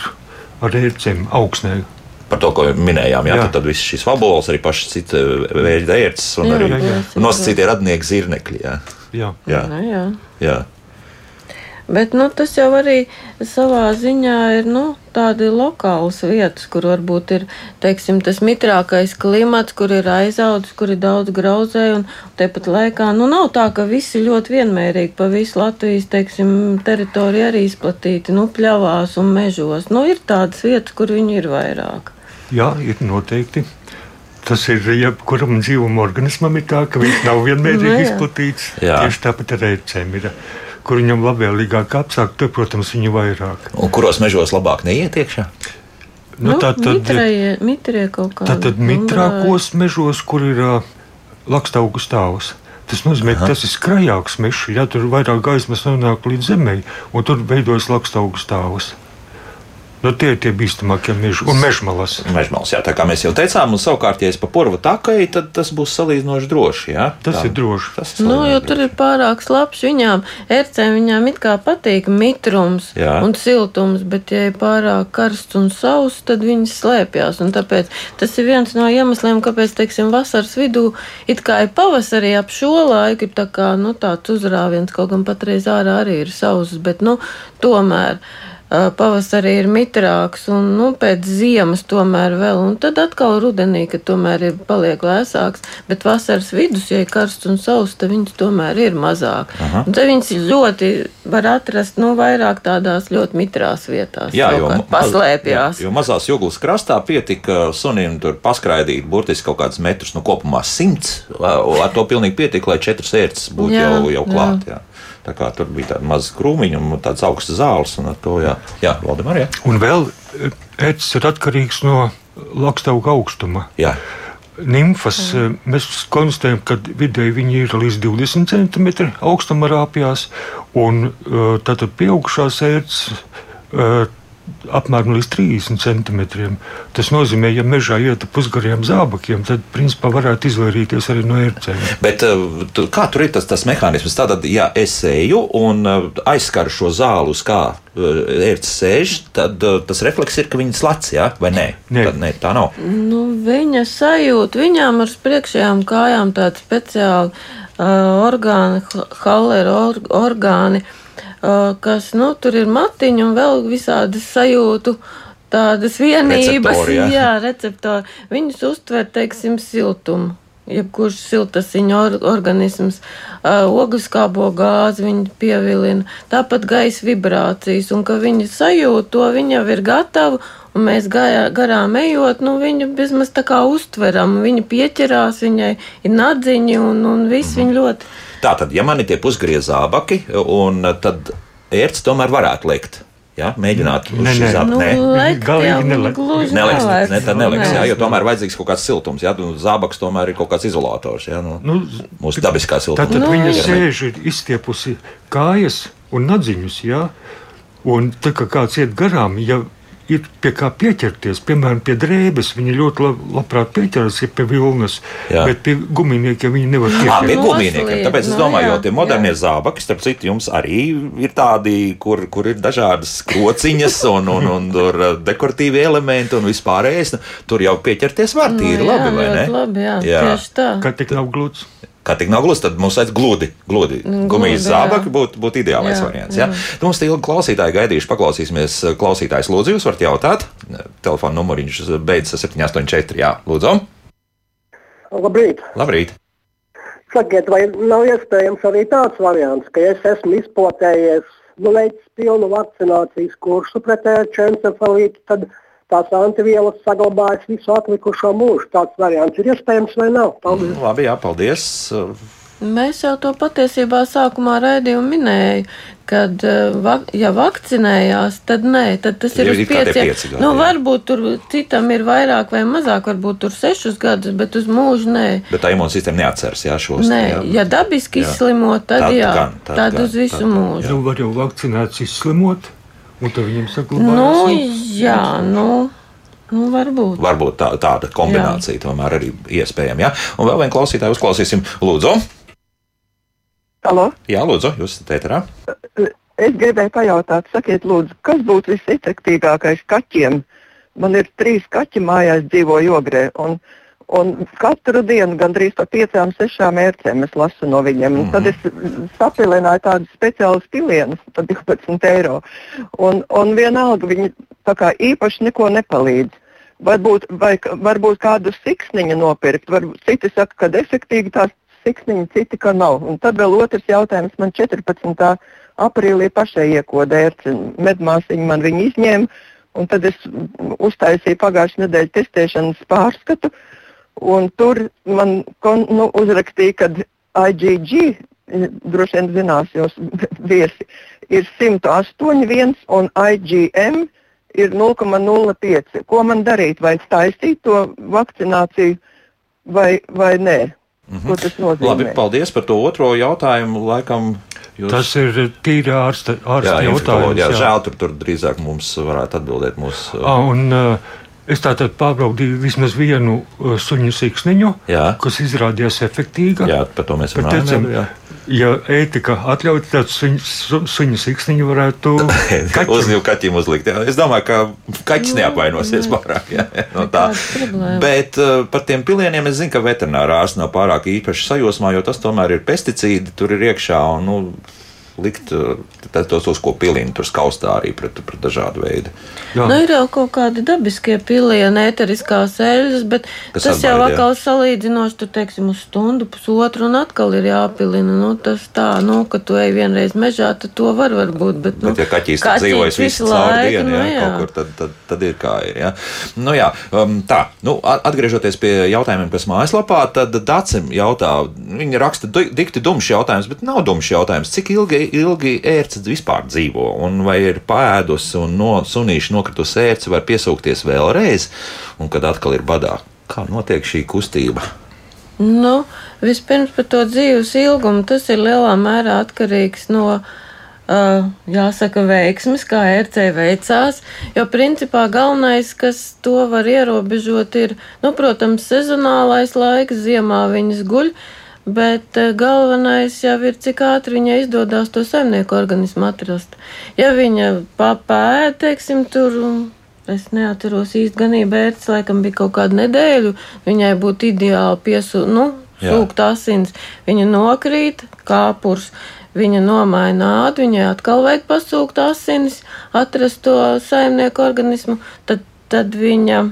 ar ērcēm augsnē. Par to, ko minējām, jā, Jā. tad, tad viss šīs fabulas, arī pašas citas veida ērces un Jā, arī jā, jā. nosacītie radnieki zirnekļi. Jā. Jā. Jā, Nu, jā. jā. Bet nu, tas jau arī savā ziņā ir nu, tādi lokāls vietas, kur varbūt ir teiksim, tas mitrākais klimats, kur ir aizaudzis, kur ir daudz grauzēju. Tāpat laikā nu, nav tā, ka visi ļoti vienmērīgi pa visu Latvijas teiksim, teritoriju arī izplatīti nu, pļavās un mežos. Nu, ir tādas vietas, kur viņi ir vairāk. Jā, ir noteikti. Tas ir jebkuram dzīvam organismam, ir tā, ka viņš nav Nu, vienmērīgi jā. izplatīts. Jā. Tieši tāpat ar ērcēm ir. Kur viņam labvēlīgāk apstākļi, tur, protams, viņi vairāk. Un kuros mežos labāk neiet iekšā? Nu, tā tad, mitrie, mitrie kaut kādi. tā tad mitrākos mežos, kur ir uh, lakstaugu stāvs. Tas nozīmē, ka tas ir skrajāks mežs, ja tur vairāk gaismas nonāk līdz zemē, un tur veidojas lakstaugu stāvs. Nu, tie ir tie bīstamākie meži un mežmalas. Mežmals, jā, tā kā mēs jau teicām, un savukārt, ja es pa purva takai, tad tas būs salīdzinoši droši. Jā? Tas Tā. ir droši. Tas ir Nu, jo salīdzinoši tur ir pārāk slapjš. Viņām, ērcēm, viņām it kā patīk mitrums Jā. un siltums, bet, ja ir pārāk karsts un sauss, tad viņas slēpjas. Un Tāpēc tas ir viens no iemesliem, kāpēc, teiksim, vasaras vidū it kā ir pavasarī ap šo laiku, ir tā kā, nu, tāds uzrāviens, kaut gan patreiz ārā arī ir sauss, bet, nu, tomēr. Pavasarī ir mitrāks, un nu, pēc ziemas tomēr vēl, un tad atkal rudenī, kad tomēr ir paliek lēsāks, bet vasaras vidus, ja ir karsts un sauss, tad viņas tomēr ir mazāk. Un Tad viņas ļoti var atrast, nu, vairāk tādās ļoti mitrās vietās. Jā, jo, paslēpjās. Jo, jo mazās jūglas krastā pietika sunim tur paskraidīt burtiski kaut kādus metrus, nu kopumā simts. Ar to pilnīgi pietika, lai četras ērces būtu Jā, jau, jau jā. klāt. Jā. Kā tur bija tāda maza krūmiņa un tādas augstas zāles. un To, jā, jā Valdemar, jā. Un vēl ēcis ir atkarīgs no lakstauga augstuma. jā. Nimfas eh, mēs konstatējam, ka vidēji viņi ir līdz 20 cm augstuma rāpjās, un eh, tātad pieaugušās ērces eh, apmēram līdz 30 centimetriem. Tas nozīmē, ja mežā iet pa pusgariem zābakiem, tad principā varētu izvairīties arī no ērcēm. Bet uh, tu, kā tur ir tas, tas mehānisms? Tātad, ja es eju un uh, aizskaru šo zāli, uz kā uh, ērts sēž, tad tas refleks ir, ka viņi slats, jā, vai nē? Nē. Tad, nē tā nav. Nu, viņa sajūta, viņām ar priekšējām kājām tādi speciāli uh, orgāni, halera or, orgāni, uh, kas, nu, tur ir matiņi un vēl visādas sajūtu. Tādas vienības, Receptori, jā. jā, receptori. Viņus uztver, teiksim, siltumu. Jebkurš siltasiņu or organisms, uh, ogliskābo gāzi viņi pievilina, tāpat gaisa vibrācijas, un ka viņi sajūt to, viņi jau ir gatavi, un mēs gājā, garām ejot, nu viņu bizmaz tā kā uztveram, viņa pieķerās, viņai ir nadziņi, un, un viss Mhm. viņa ļoti. Tātad, ja man ir tie pusgriezie zābaki, un uh, tad ērts tomēr varētu likt. Ja? Mēģināt nē. zābaka. Nu, Nē. nu, gluži Neliks, ne, nelek. ne, tā neliks, jā, jo tomēr vajadzīgs kaut kāds siltums. Jā, un zābaks tomēr ir kaut kāds izolators. Jā, nu, Nu, mūsu dabiskā siltuma. Tātad Nu, viņa sēž, ir izstiepusi kājas un nadziņus. Jā? Un tā kā kāds iet garām, ja ir pie kā pieķerties, piemēram, pie drēbes, viņi ļoti lab, labprāt pieķeras ja pie vilnas, Jā. bet pie guminiekiem viņi nevar Ah, pie pieķerties. Nu, gumijniekiem. aslīgi, Tāpēc es nu, domāju, jā, jo tie modernie jā. zābaki, starp citu, jums arī ir tādi, kur, kur ir dažādas krociņas un, un, un tur uh, dekoratīvi elementi un vispārējais. Nu, Tur jau pieķerties var tīri labi, jā, vai ne? Labi, jā, Jā. tieši tā. Kā tik nav glūts? Kā tik nav gluži, tad mums vajag gludi. gludi. Nu, Gumijas zābaki būtu būt ideālais Jā, variants. Jā. jā. Nu, Mums ilgi klausītāji gaidījuši, paklausīsimies. Klausītājs lūdzu, jūs varat jautāt. Telefona numuriņš beidzas 784. Jā, lūdzu. Labrīt! Labrīt. Sakiet, vai nav iespējams arī tāds variants, ka es esmu izplatējies, nu, veicis pilnu vakcinācijas kursu pret encefalītu, tad tās antivielas saglabājas visu atlikušo mūžu. Tāds variants ir iespējams vai nav? Paldies! Labi, jā, paldies. Mēs jau to patiesībā sākumā raidījumā minējām, kad eh, ja vakcinējās, tad nē, tad tas ir Ir uz pieciem. pieci gadi, nu, jā. varbūt tur citam ir vairāk vai mazāk, varbūt tur sešus gadus, bet uz mūžu nē. Bet tā imūnsistēma neatceras jā, šos. Nē, jā. ja dabiski Jā. izslimot, tad, Tad jā, gan, tad tad gan, uz visu tad mūžu. Nu, var jau vakcinēts izslimot, un tad viņam saglabājas. Nu, jā, nu. Nu, varbūt. Varbūt tā, tāda kombinācija tomēr arī iespējama. Ja? Un vēl vienu klausītāju uzklausīsim. Lūdzu! Halo? Jā, lūdzu, jūs esat ēterā. Es gribēju pajautāt, sakiet, lūdzu, kas būtu visefektīvākais kaķiem? Man ir trīs kaķi mājās, dzīvo jogrē. Un, un katru dienu gandrīz par piecām, sešām ērcēm es lasu no viņiem. Mm -hmm. Tad es sapilināju tādus speciālus pilienus par 12 eiro. Un, un vienalga viņi kā īpaši neko nepalīdz. Varbūt, vai, varbūt kādu siksniņu nopirkt. Varbūt citi saka, ka efektīvi tās siksniņi, citi, ka nav. Un tad vēl otrs jautājums man 14 aprīlī pašai iekodērts. Medmāsiņa man viņu izņēma, un tad es uztaisīju pagājušā nedēļa testēšanas pārskatu. Tur man kon, nu, uzrakstīja, ka IgG, droši vien zinās jūs viesi, ir 108,1 un IgM ir 0,05. Ko man darīt? Vai taisīt to vakcināciju vai, vai nē? Mm -hmm. Ko tas nozīmē? Labi, paldies par to otro jautājumu. Laikam Jūs... Tas ir tīri ārsta, ārsta jā, jautājums. Jā, žēl, tur, tur drīzāk mums varētu atbildēt mūsu. Ah, un, uh, Es tātad pārbaudīju vismaz vienu uh, suņu siksniņu, jā. kas izrādījās efektīva. Jā, par to mēs runājam. Ja ētika atļauj, tad suņu, suņu siksniņu varētu uz kaķiem uzlikt. Jā. Es domāju, ka kaķis nu, neapvainosies pārāk jā, no tā. Bet uh, par tiem pilieniem es zinu, ka veterinārā ārsts nav pārāk īpaši sajūsmā, jo tas tomēr ir pesticīdi, tur ir iekšā. Un, nu, likt eh, tos, tos ko pilina tur skaustā arī pret, pret dažādu veidu. Jā. Nu, ir jau kaut kādi dabiskie pilieni, eteriskās eļļas, bet Kas tas atbaid, jau atkal salīdzinoši, tur teiksim, uz stundu, pusotru un atkal ir jāpilina. Nu, tas tā, nu, ka tu ej vienreiz mežā, tad to var varbūt, bet, nu, bet ja kaķis tur dzīvojas visu caur dienu, nu, jā, jā. kaut kur, tad, tad, tad ir kā ir, jā. Nu, jā, um, tā, nu, atgriežoties pie jautājumiem, kas mājaslapā, tad Dacim jautā, viņa raksta dikti dumšs jautājums, bet nav dumšs jautājums, cik ilgi ilgi ērce vispār dzīvo, un vai ir pēdusi un no sunīša nokritusi ērce, var piesūkties vēlreiz, un kad atkal ir badā. Kā notiek šī kustība? Nu, vispirms par to dzīves ilgumu tas ir lielā mērā atkarīgs no Uh, jāsaka, veiksmes, kā RC veicās, jo principā galvenais, kas to var ierobežot, ir, nu, protams, sezonālais laiks, ziemā viņas guļ, Bet eh, galvenais jau ir, cik ātri viņai izdodas to saimnieku organismu atrast. Ja viņa papēta, teiksim, tur, es neatceros īsti ganību ērts, laikam bija kaut kāda nedēļa, viņai būtu ideāli piesūkt, nu, sūkt asins. Viņa nokrīt, kāpurs, viņa nomaina ādu, viņai atkal vajag pasūkt asinis, atrast to saimnieku organismu, tad, tad viņa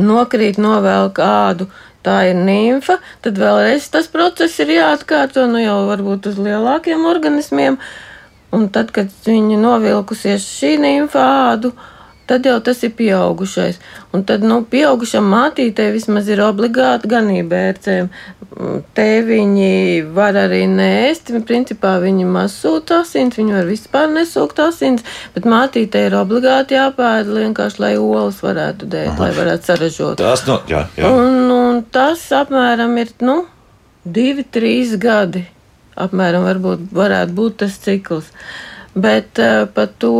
nokrīt, novelk ādu tā ir nimfa, tad vēlreiz tas process ir jāatkārto, nu jau varbūt uz lielākiem organismiem. Un tad, kad viņi novilkusies šī nimfa ādu, tad jau tas ir pieaugušais. Un tad, nu, pieaugušam mātītei vismaz ir obligāti ganība ērcēm. Te viņi var arī nēst, principā viņi maz sūta asins, viņi var vispār nesūkt asins, bet mātītei ir obligāti jāpēda vienkārši, lai olas varētu dēt, Aha. lai varētu saražot. Tas, nu, jā, jā. Un, un tas apmēram ir, nu, divi, trīs gadi. Apmēram varbūt varētu būt tas cikls. Bet uh, par to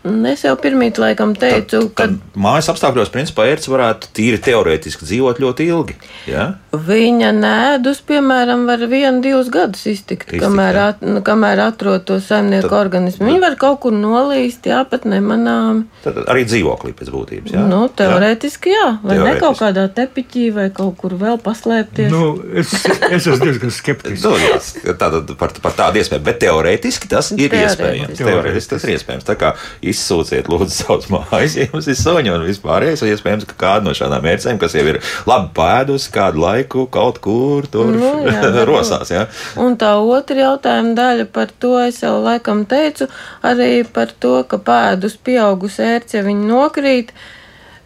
Es jau pirmīt laikam teicu, tad, tad ka mājas apstākļos, principā, ērts varētu tīri teorētiski dzīvot ļoti ilgi. Ja? Viņa nēdus, piemēram, var vienu, divus gadus iztikt, iztikt kamēr, at, nu, kamēr atrod to saimnieku tad, organismu. Viņa var kaut kur nolīst, jā, pat nemanāmi. Tad arī dzīvoklī pēc būtības, jā? Nu, teorētiski, jā. Vai teorētiski. ne kaut kādā tepiķī vai kaut kur vēl paslēpties? Nu, es, es esmu diezgan skeptisks. nu, jā, tātad par, par tādu iespēju, bet teorētiski tas ir iespējams. Teorētiski tas ir iespējams. Izsūciet lūdzu savus mājas, ja jums ir soņi un vispārējais. Iespējams, ka kāda no šādām mērķiem, kas jau ir labi pēdusi kādu laiku, kaut kur tur nu, jā, rosās. Jā. Un tā otra jautājuma daļa par to es jau laikam teicu, arī par to, ka pēdus pieaugusi ērts, ja viņi nokrīt.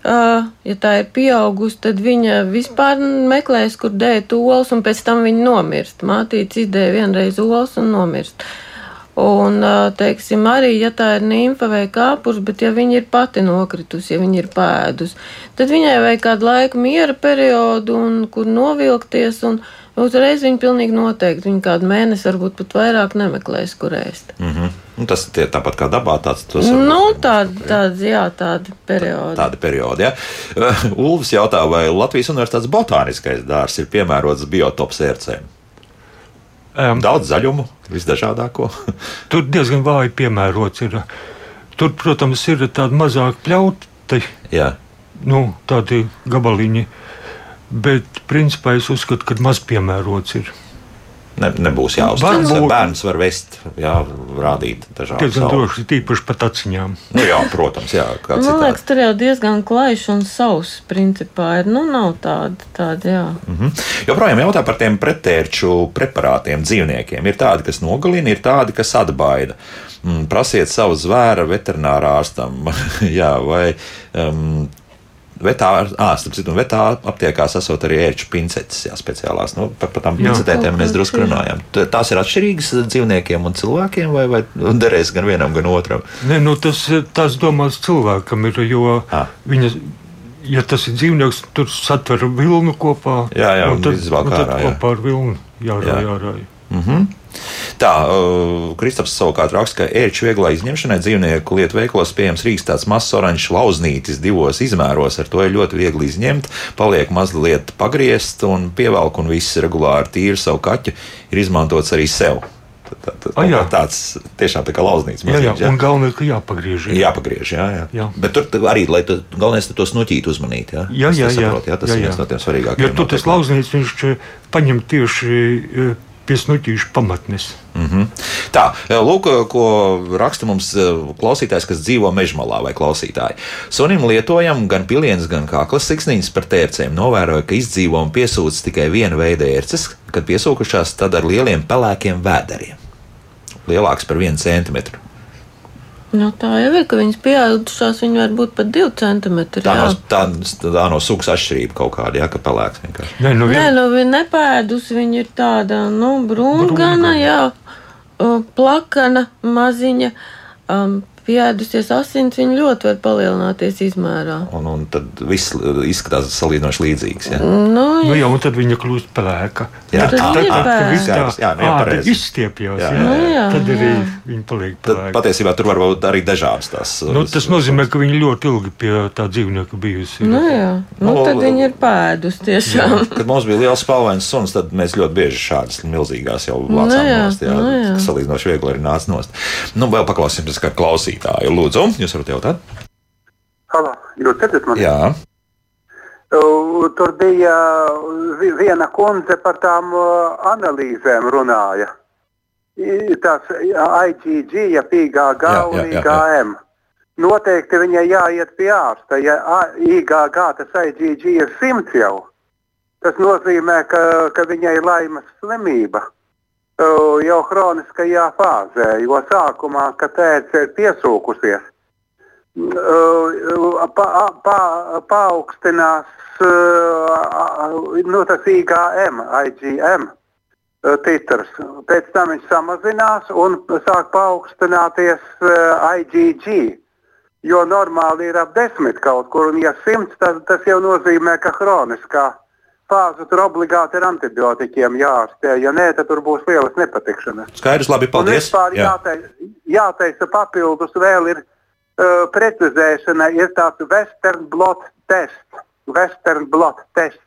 Uh, ja tā ir pieaugusi, tad viņa vispār meklēs, kur dēt olas, un pēc tam viņa nomirst. Mātīte izdēja vienreiz olas un nomirst. Uh, Un, teiksim, arī, ja tā ir nimfa vai kāpurs, bet ja viņa ir pati nokritusi, ja viņa ir pēdus, tad viņai vajag kādu laiku miera periodu, un, kur novilkties, un uzreiz viņa pilnīgi noteikti, viņa kādu mēnesi, varbūt pat vairāk nemeklēs, kur ēst. Mm -hmm. Nu, tas ir tāpat kā dabā. Tāds, var- Nu, tāda, tāda, jā, tāda perioda. Tāda perioda. Ja? Ulfs jautā, vai Latvijas Universitātes botāniskais dārzs ir piemērots biotops ērcēm? Um, Daudz zaļumu, visdažādāko. tur diezgan vāji piemērots. Ir. Tur, protams, ir tādi mazāki pļauti, Jā. nu, tādi gabaliņi. Bet, principā, es uzskatu, ka maz piemērots ir. Ne, nebūs jāuzsver. Varbūt. Bērns var vest, jā, rādīt dažādas Diezgan augus. droši, tīpaši pat aciņām. Nu, jā, protams, jā, kā Man citādi. liekas, tur jau diezgan klajš un savs principā ir. Nu, nav tāda, tāda jā. Mhm. Joprojām jautā par tiem pretērču preparātiem dzīvniekiem. Ir tādi, kas nogalina, ir tādi, kas atbaida. Mm, prasiet savu zvēru veterinārārstam, jā, vai um, vetā, ā, starp citu, vetā aptiekās esot arī ērču pincetes, jā, speciālās. Nu, par, par tām Jā. pincetēm mēs drusku runājam. Tās ir atšķirīgas dzīvniekiem un cilvēkiem, vai, vai derēs gan vienam, gan otram? Nē, nu, tas, tas domās cilvēkam, ir, jo Ah. viņa, ja tas ir dzīvnieks, tur satver vilnu kopā. Jā, jā, un tad, un tad ārā, jā. kopā ar vilnu jārāj, Jā. jārāj. Mhm. Tā, uh, Kristaps savukārt raksta, ka ērču vieglā izņemšanai dzīvnieku lietu veiklos pieejams rīks tāds mazs oranžs lauznītis divos izmēros. Ar to ir ļoti viegli izņemt, paliek mazliet pagriezt un pievelk, un viss regulāri tīri savu kaķu ir izmantots arī sev. Tā- tā- tā- Ah, jā. Tāds tiešām tā kā lauznīts. Jā, jā, maziņš, un galvenais, ka jāpagriež. Ir jāpagriež, jā, jā. Jā. Bet tur arī, lai tu, galvenais ir to snoķīt uzmanīt. Jā, Jā, jā, jā. saprotu, jā tas jā, ir jā. viens no tiem svarīgākajiem. Jo tur tas lauznīts, viņš eh, paņem tieši eh, pie snuķīšu pamatnes. Mm -hmm. Tā, lūk, ko raksta mums eh, klausītājs, kas dzīvo mežmalā vai klausītāji. Sunim lietojam gan pilienas, gan kaklas siksniņas par tērcēm. Novēroju, ka izdzīvo un piesūdz tikai viena veida ērces, kad piesūkušās tad ar lieliem pelēkiem vēderiem. Lielāks par vienu centimetru. Nu, tā jau ir, ka viņas pieaugušās, viņi var būt pat divi centimetri. Tā, jā. no, tā, tā no sugas atšķirība kaut kāda, jā, ka pelēks vienkārši. Nē, nu, Nē, vien, nu viņa nepēdus, viņa ir tāda, nu, brūngana, Brūngana. jā, plakana, maziņa, um, pieēdusies asins, viņa ļoti var palielināties izmērā. Un, un tad viss izskatās salīdzinoši līdzīgs. Jā. Nu, nu, jā, jā, un tad viņa kļūst pelēka. Jā, tad tā- ir tā- pelēka. viss tā, skaidrs, jā, nu, jā, tad izstiepjas. Jā, Jā, jā, jā. jā, jā, tad arī jā. viņa paliek Tad pelēka. patiesībā tur var būt arī dažādas tās. Nu, tas nozīmē, ka viņa ļoti ilgi pie tā dzīvnieka bijusi. nu, jā. Nu, Nu, tad viņa ir pēdus tiešām. Kad mums bija liels spēlēns suns, tad mēs ļoti bieži šādas milzīgās jau Nu lācām jā, nost. Jā, nu jā. kas salīdzinoši viegli arī nāca nost. Nu, vēl paklausīsimies, kā klausītāju. Lūdzu, jūs varat jautāt? Halo, jūs dzirdat mani? Jā, Tur bija vi- viena kundze par tām analīzēm runāja. Tās IgG, ja PGG un. IgM. Noteikti viņai jāiet pie ārsta. Ja IgG tas IgG ir simts jau, tas nozīmē, ka, ka viņai ir laimes slimība. Jau hroniskajā fāzē, jo sākumā, kad tērce ir piesūkusies, pa, pa, paaugstinās nu, tas IgM, IgM titrs. Pēc tam viņš samazinās un sāk paaugstināties IgG. Jo normāli ir ap desmit kaut kur, un ja simts, tas, tas jau nozīmē, ka hroniskā fāze tur obligāti ar antibiotikiem jārastē. Ja nē, tad tur būs lielas nepatikšanas. skaidrs, labi, Un paldies. vispār Jā. jāteica, jāteica papildus vēl ir uh, precizēšana, ir tāds Western blot tests. Western blot tests.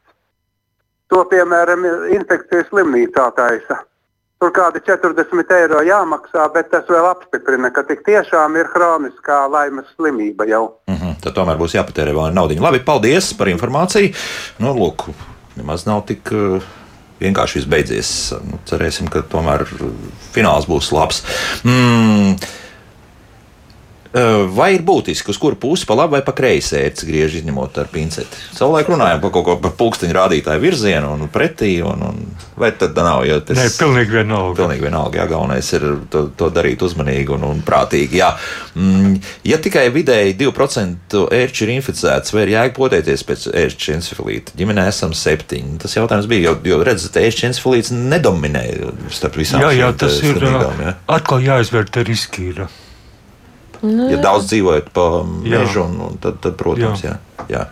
To, piemēram, infekcijas slimnīcā taisa. Tur kādi 40 eiro jāmaksā, bet tas vēl apstiprina, ka tik tiešām ir hroniskā laimes slimība jau. Mhm, tad tomēr būs jāpatērē vēl naudiņa. Labi, paldies par informāciju. Nu, lūk, nemaz nav tik. uh, Vienkārši viss beidzies. Nu, cerēsim, ka tomēr uh, fināls būs labs. Mm. Vai ir būtiski, uz kuru pusi, pa labi vai pa kreisi ērts griež izņemot ar pinceti? Savulaik runājām par kaut ko par pulksteņa rādītāju virzienu un pretī, un, un vai tad nav? Jo tas... Nē, pilnīgi vienalga. Pilnīgi vienalga, jā, galvenais ir to, to darīt uzmanīgi un, un prātīgi. Jā. Mm, ja tikai vidēji 2% ērču ir inficēts, vai ir jēga potēties pēc ērču encefalīta? Ģimenē esam septiņi. Tas jautājums bija, jo, jo redzat, ērču encefalīts nedominē starp visām Jā, jā, tas te ir slimībām, jā. ā, atkal jāizvērtē riski. Ir. Nu, ja jā. daudz dzīvojat pa mežu, un, un tad, tad, protams, jā. Jā. jā.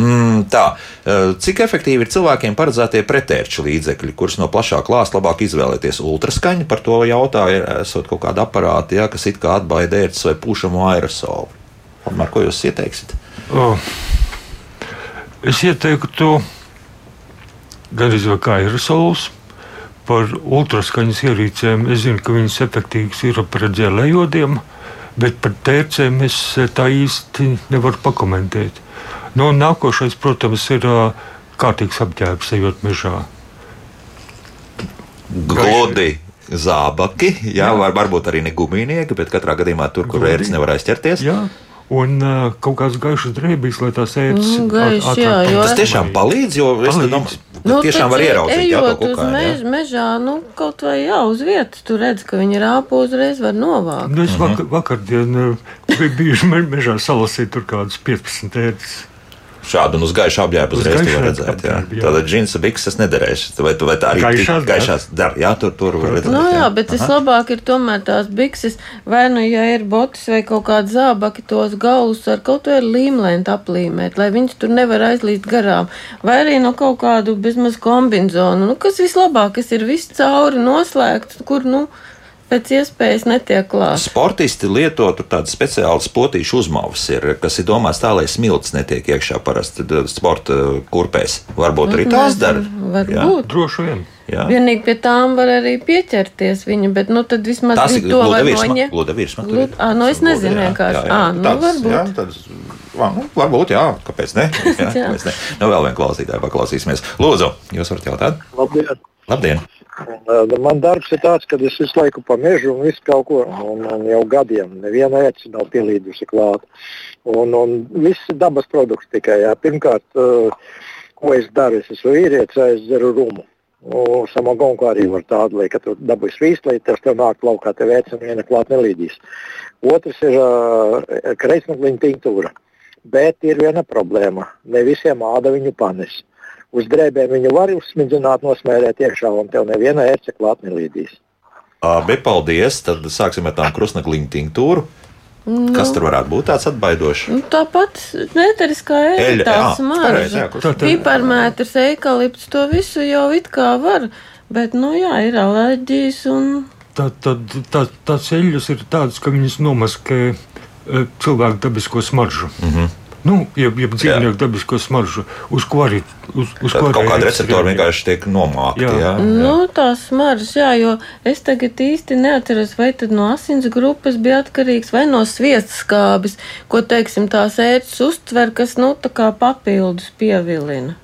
Mm, tā, eh, cik efektīvi ir cilvēkiem paredzētie pretērču līdzekļi, kurus no plašā klāsta labāk izvēlēties? Ultraskaņa par to jautāja, ir esot kaut kāda aparāta, jā, kas it kā atbaida ērces vai pušamo aerosolu. Ar ko jūs ieteiksiet? O, Es ieteiktu gan arī kā aerosols. Par ultraskaņas ierīcēm es zinu, ka viņas efektīvas ir pret dzēlējodiem, bet par tērcēm es eh, tā īsti nevaru pakomentēt. Nu, nākošais, protams, ir ā, kārtīgs apģērbs, ejot mežā. Gludi. Zābaki, jā, var, varbūt arī ne gumijnieki, bet katrā gadījumā tur, kur Gludi. ērts nevar aizķerties. Jā. Un uh, kaut kāds gaišs drēbīs, lai tās gaišs, jā, jo- Tas tiešām palīdz, jo es Palīdz. domāju, ka tiešām var taču ieraudzīt, jā, ejot uz jā. mež, mežā, nu, kaut vai jā, uz vietas, tu redz, ka viņi rāpo uzreiz var novākt. Nu, es vakar, vakardien uh, biju mežā salasīt tur kādus 15 ētas. Šādu un uz gaišu apģērbu Uz uzreiz gaišu vari redzēt. Jā. jā. Tātad džinsa bikses nederēs. Vai, tu- vai tā arī Gaišās gaišās dar? Jā, tur, tur var redzēt. Nu, jā, bet vislabāk ir tomēr tās bikses, vai nu, ja ir botis vai kaut kāda zābaki, tos galus ar kaut ko ar līmlēnu aplīmēt, lai viņas tur nevar aizlīst garām. Vai arī no kaut kādu bezmaz kombinzonu, nu, kas vislabāk, kas ir viss cauri noslēgts, kur, nu, pēc iespējas netiek klāts. Sportisti lieto tur tādas speciālas potīšu uzmāvas, ir, kas ir domāts tā, lai smilts netiek iekšā parasti sporta kurpēs. Varbūt arī tās dara. Varbūt. Droši vien. Jā. Vienīgi pie tām var arī pieķerties viņa, bet, nu, tad vismaz Tas ir to var gluda noņemt. virsma. Glud- ā, nu, es nezinu vienkārši. Ā, nu, varbūt. Jā, tāds, vā, nu, varbūt, jā, kāpēc ne? Jā, Jā. kāpēc ne? Nu, vēl vienu klausītāju paklausīsimies. Lūdzu, jūs varat jautāt? Labdien! Labdien! Uh, Man darbs ir tāds, ka es visu laiku pa mežu un visu kaut ko, un, un jau gadiem neviena ēca nav pielīdusi klāt. Un, un viss ir dabas produkts tikai. Jā. Pirmkārt, uh, ko es daru, es esmu vīrietis, aizderu rumu. Samagonku arī var tādu, lai, kad tu dabūsi vīslīt, tas tev nāk laukā, tev ēca un viena klāt nelīdīs. Otrs ir uh, kreismakliņa tinktūra. Bet ir viena problēma. Ne visiem āda viņu panes. Uz drēbēm viņu var uzsmidzināt, nosmērēt iekšā, un tev neviena ērce klāt nelīdīs. Labi, paldies. Tad sāksim ar tām krustnakliņu tinktūru. Kas tur varētu būt tāds atbaidošs? Nu, tāpat neteriskā Eļļa, eļļa, tā jā, smarža. pareizi, jā, kur- Piparmētrs, eikalipts, to visu jau it kā var, bet, nu jā, ir alerģijas un. Tā, tad, tā, tās eļļas ir tādas, ka viņas nomaskē e, cilvēku dabisko smaržu. Mm Mhm. -hmm. Nu, jeb, jeb dzīvnieku dabisko smaržu, uz ko arī uz, uz Tad ko kaut kāda receptora vienkārši tiek nomākta. Jā. Jā. Jā, jā. Nu, tās smaržas, jā, jo es tagad īsti neatceros, vai tad no asins grupas bija atkarīgs vai no sviesta skābes, ko, teiksim, tās ērces uztver, kas, nu, tā kā papildus pievilina.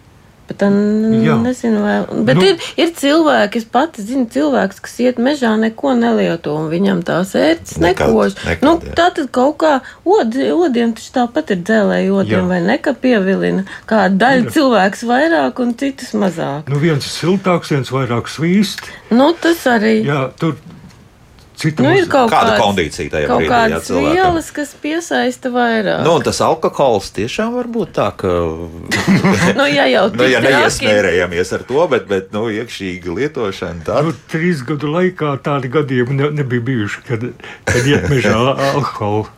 Jā. nezinu, vai. Bet nu, ir, ir cilvēki, es pati zinu, cilvēks, kas iet mežā, neko nelieto, un viņam tās ērces nekož. Nu, jā. tā tad kaut kā odi, odiem taču tāpat ir dzēlēji odiem, Jā. vai ne, ka pievilina. Kāda daļa cilvēks vairāk un citas mazāk. Nu, viens ir siltāks, viens vairāk svīst. Nu, tas arī. Jā, tur cita Nu, ir kaut Kāda kāds- kondīcija tajā Kaut brīdī, jā, kādas cilvēkam? vielas, kas piesaista vairāk. Nu, un tas alkohols tiešām var būt tā, ka. nu ja jau nu, ja traki- neiesmērējamies ar to, bet, bet nu, iekšīga lietošana tad. Nu, trīs gadu laikā tādi gadījumi ne, nebija bijuši, kad, kad iet mežā alkoholu.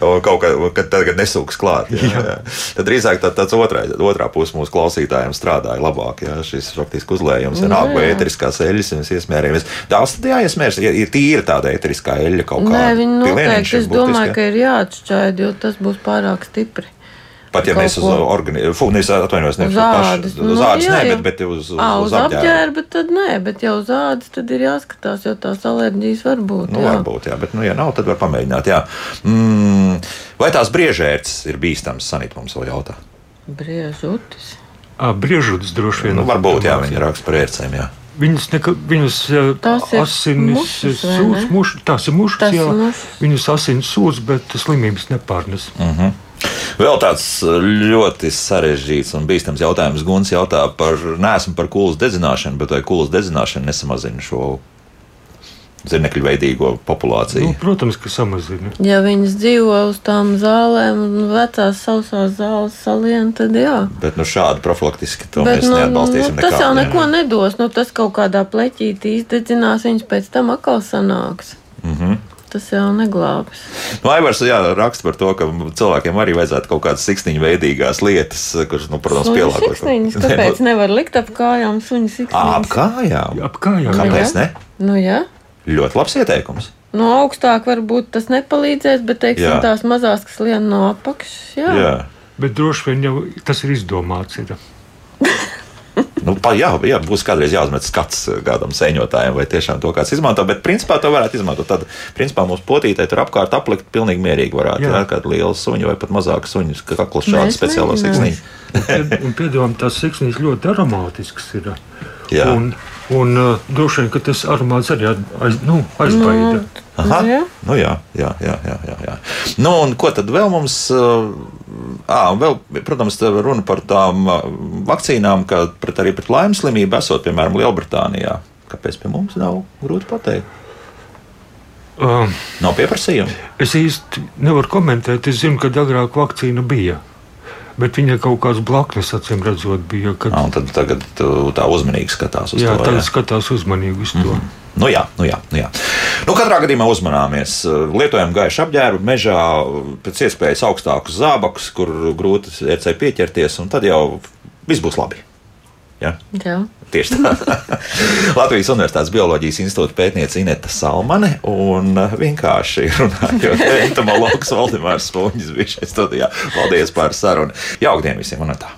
Kaut kā kad, tad, kad nesūks klāt. Jā, jā. Tad drīzāk tā, tāds otrais, otrā puse mūsu klausītājiem strādāja labāk. Jā, šis faktiski uzlējums ir nāk, vai jā. ēteriskās eļļas, mēs iesmērējamies. Tās tad jāiesmērs, ja ir tīra tāda ēteriskā eļļa kaut Nē, kāda. viņi noteikti, es domāju, ka ir jāatšķaid, jo tas būs pārāk stipri. Pat ja mēs uz organizāciju, nevis atvainojos, ne Uz ādas. uz ādas, jā, nē, jau- bet, bet uz, uz, Ā, uz, uz apģērbu. apģērba tad nē, bet jau uz ādas tad ir jāskatās, jo tās alerģijas var būt. Nu, jā. varbūt, jā, bet, nu, ja nav, tad var pamēģināt. Jā. Mm, vai tās briežērts ir bīstams? Sanīt mums vēl jautā. Briežutis. Briežulis droši vien. Nu, varbūt, jā, viņi raksta par ērcēm. Jā. Viņas, neka, viņas asinis ne? muš, tās ir mušas, Tas jā. mušas. Viņas asinis sūdz, bet slimības nepārnes. Mm. Vēl tāds uh, ļoti sarežģīts un bīstams jautājums. Guns jautā par, neesmu par kūlas dedzināšanu, bet vai kūlas dedzināšana nesamazina šo zirnekļu veidīgo populāciju? Nu, protams, ka samazina. Ja viņas dzīvo uz tām zālēm un vecās sausās zāles salien, tad jā. Bet nu, šādi profilaktiski to Bet, mēs neatbalstīsim. tas jau nekādi, neko jā. nedos. Nu, tas kaut kādā pleķītī izdedzinās, viņas pēc tam atkal sanāks. Mhm. Tas jau neglābs. Nu, Aivars jā, raksta par to, ka cilvēkiem arī vajadzētu kaut kādas siksniņu veidīgas lietas, kuras, nu, protams, pielāgot. siksniņas, kāpēc nu, nevar likt ap kājām suņu siksniņas? Ap kājām? Ap kājām. Kāpēc ne? Nu, jā. Ļoti labs ieteikums. No augstāk varbūt tas nepalīdzēs, bet, teiksim, Jā. tās mazās, kas lien no apakšas, jā. Jā. Bet droši vien jau tas ir izdomāts. Ir. Nu, pa, jā, jā, būs kādreiz jāuzmet skats kādam sēņotājam, vai tiešām to kāds izmanto. Bet, principā, to varētu izmantot. Tad, principā, mūsu potītē tur apkārt aplikt pilnīgi mierīgi varētu. Jā, Jā. kāda liela suņa vai pat mazāka suņa, kā kakls mēģinām. siksniņa. Un piedāvājam, tās siksniņas ļoti aromātiskas ir. Jā. Un, un uh, droši vien, ka tas aromāts arī aiz, nu, aizbaida. Aha, Jā. nu jā, jā, jā, jā, jā, jā. Nu, un ko tad vēl mums? À, vēl, protams, runa par tām vakcīnām, ka pret, arī pret laimes slimību esot, piemēram, Lielbritānijā. Kāpēc pie mums nav grūti pateikt? Uh, Nav pieprasījuma. es īsti nevaru komentēt. Es zinu, ka agrāk vakcīna bija. Bet viņai kaut kāds blaknes, acīm redzot, bija. Kad, un tad tagad tā uzmanīgi skatās uz jā, to. tagad jā. skatās uzmanīgi uz to. Nu jā, nu jā, nu jā. Nu, katrā gadījumā uzmanāmies. Lietojam gaišu apģērbu, mežā pēc iespējas augstākus zābakus, kur grūti iecei pieķerties, un tad jau viss būs labi. Ja? jā. Tieši tā. Latvijas Universitātes Bioloģijas institūta pētniece Ineta Salmane un vienkārši runājot, entomologs Valdemārs Spunģis bija šeit studijā. Paldies par sarunu. Jaukdien visiem un tā!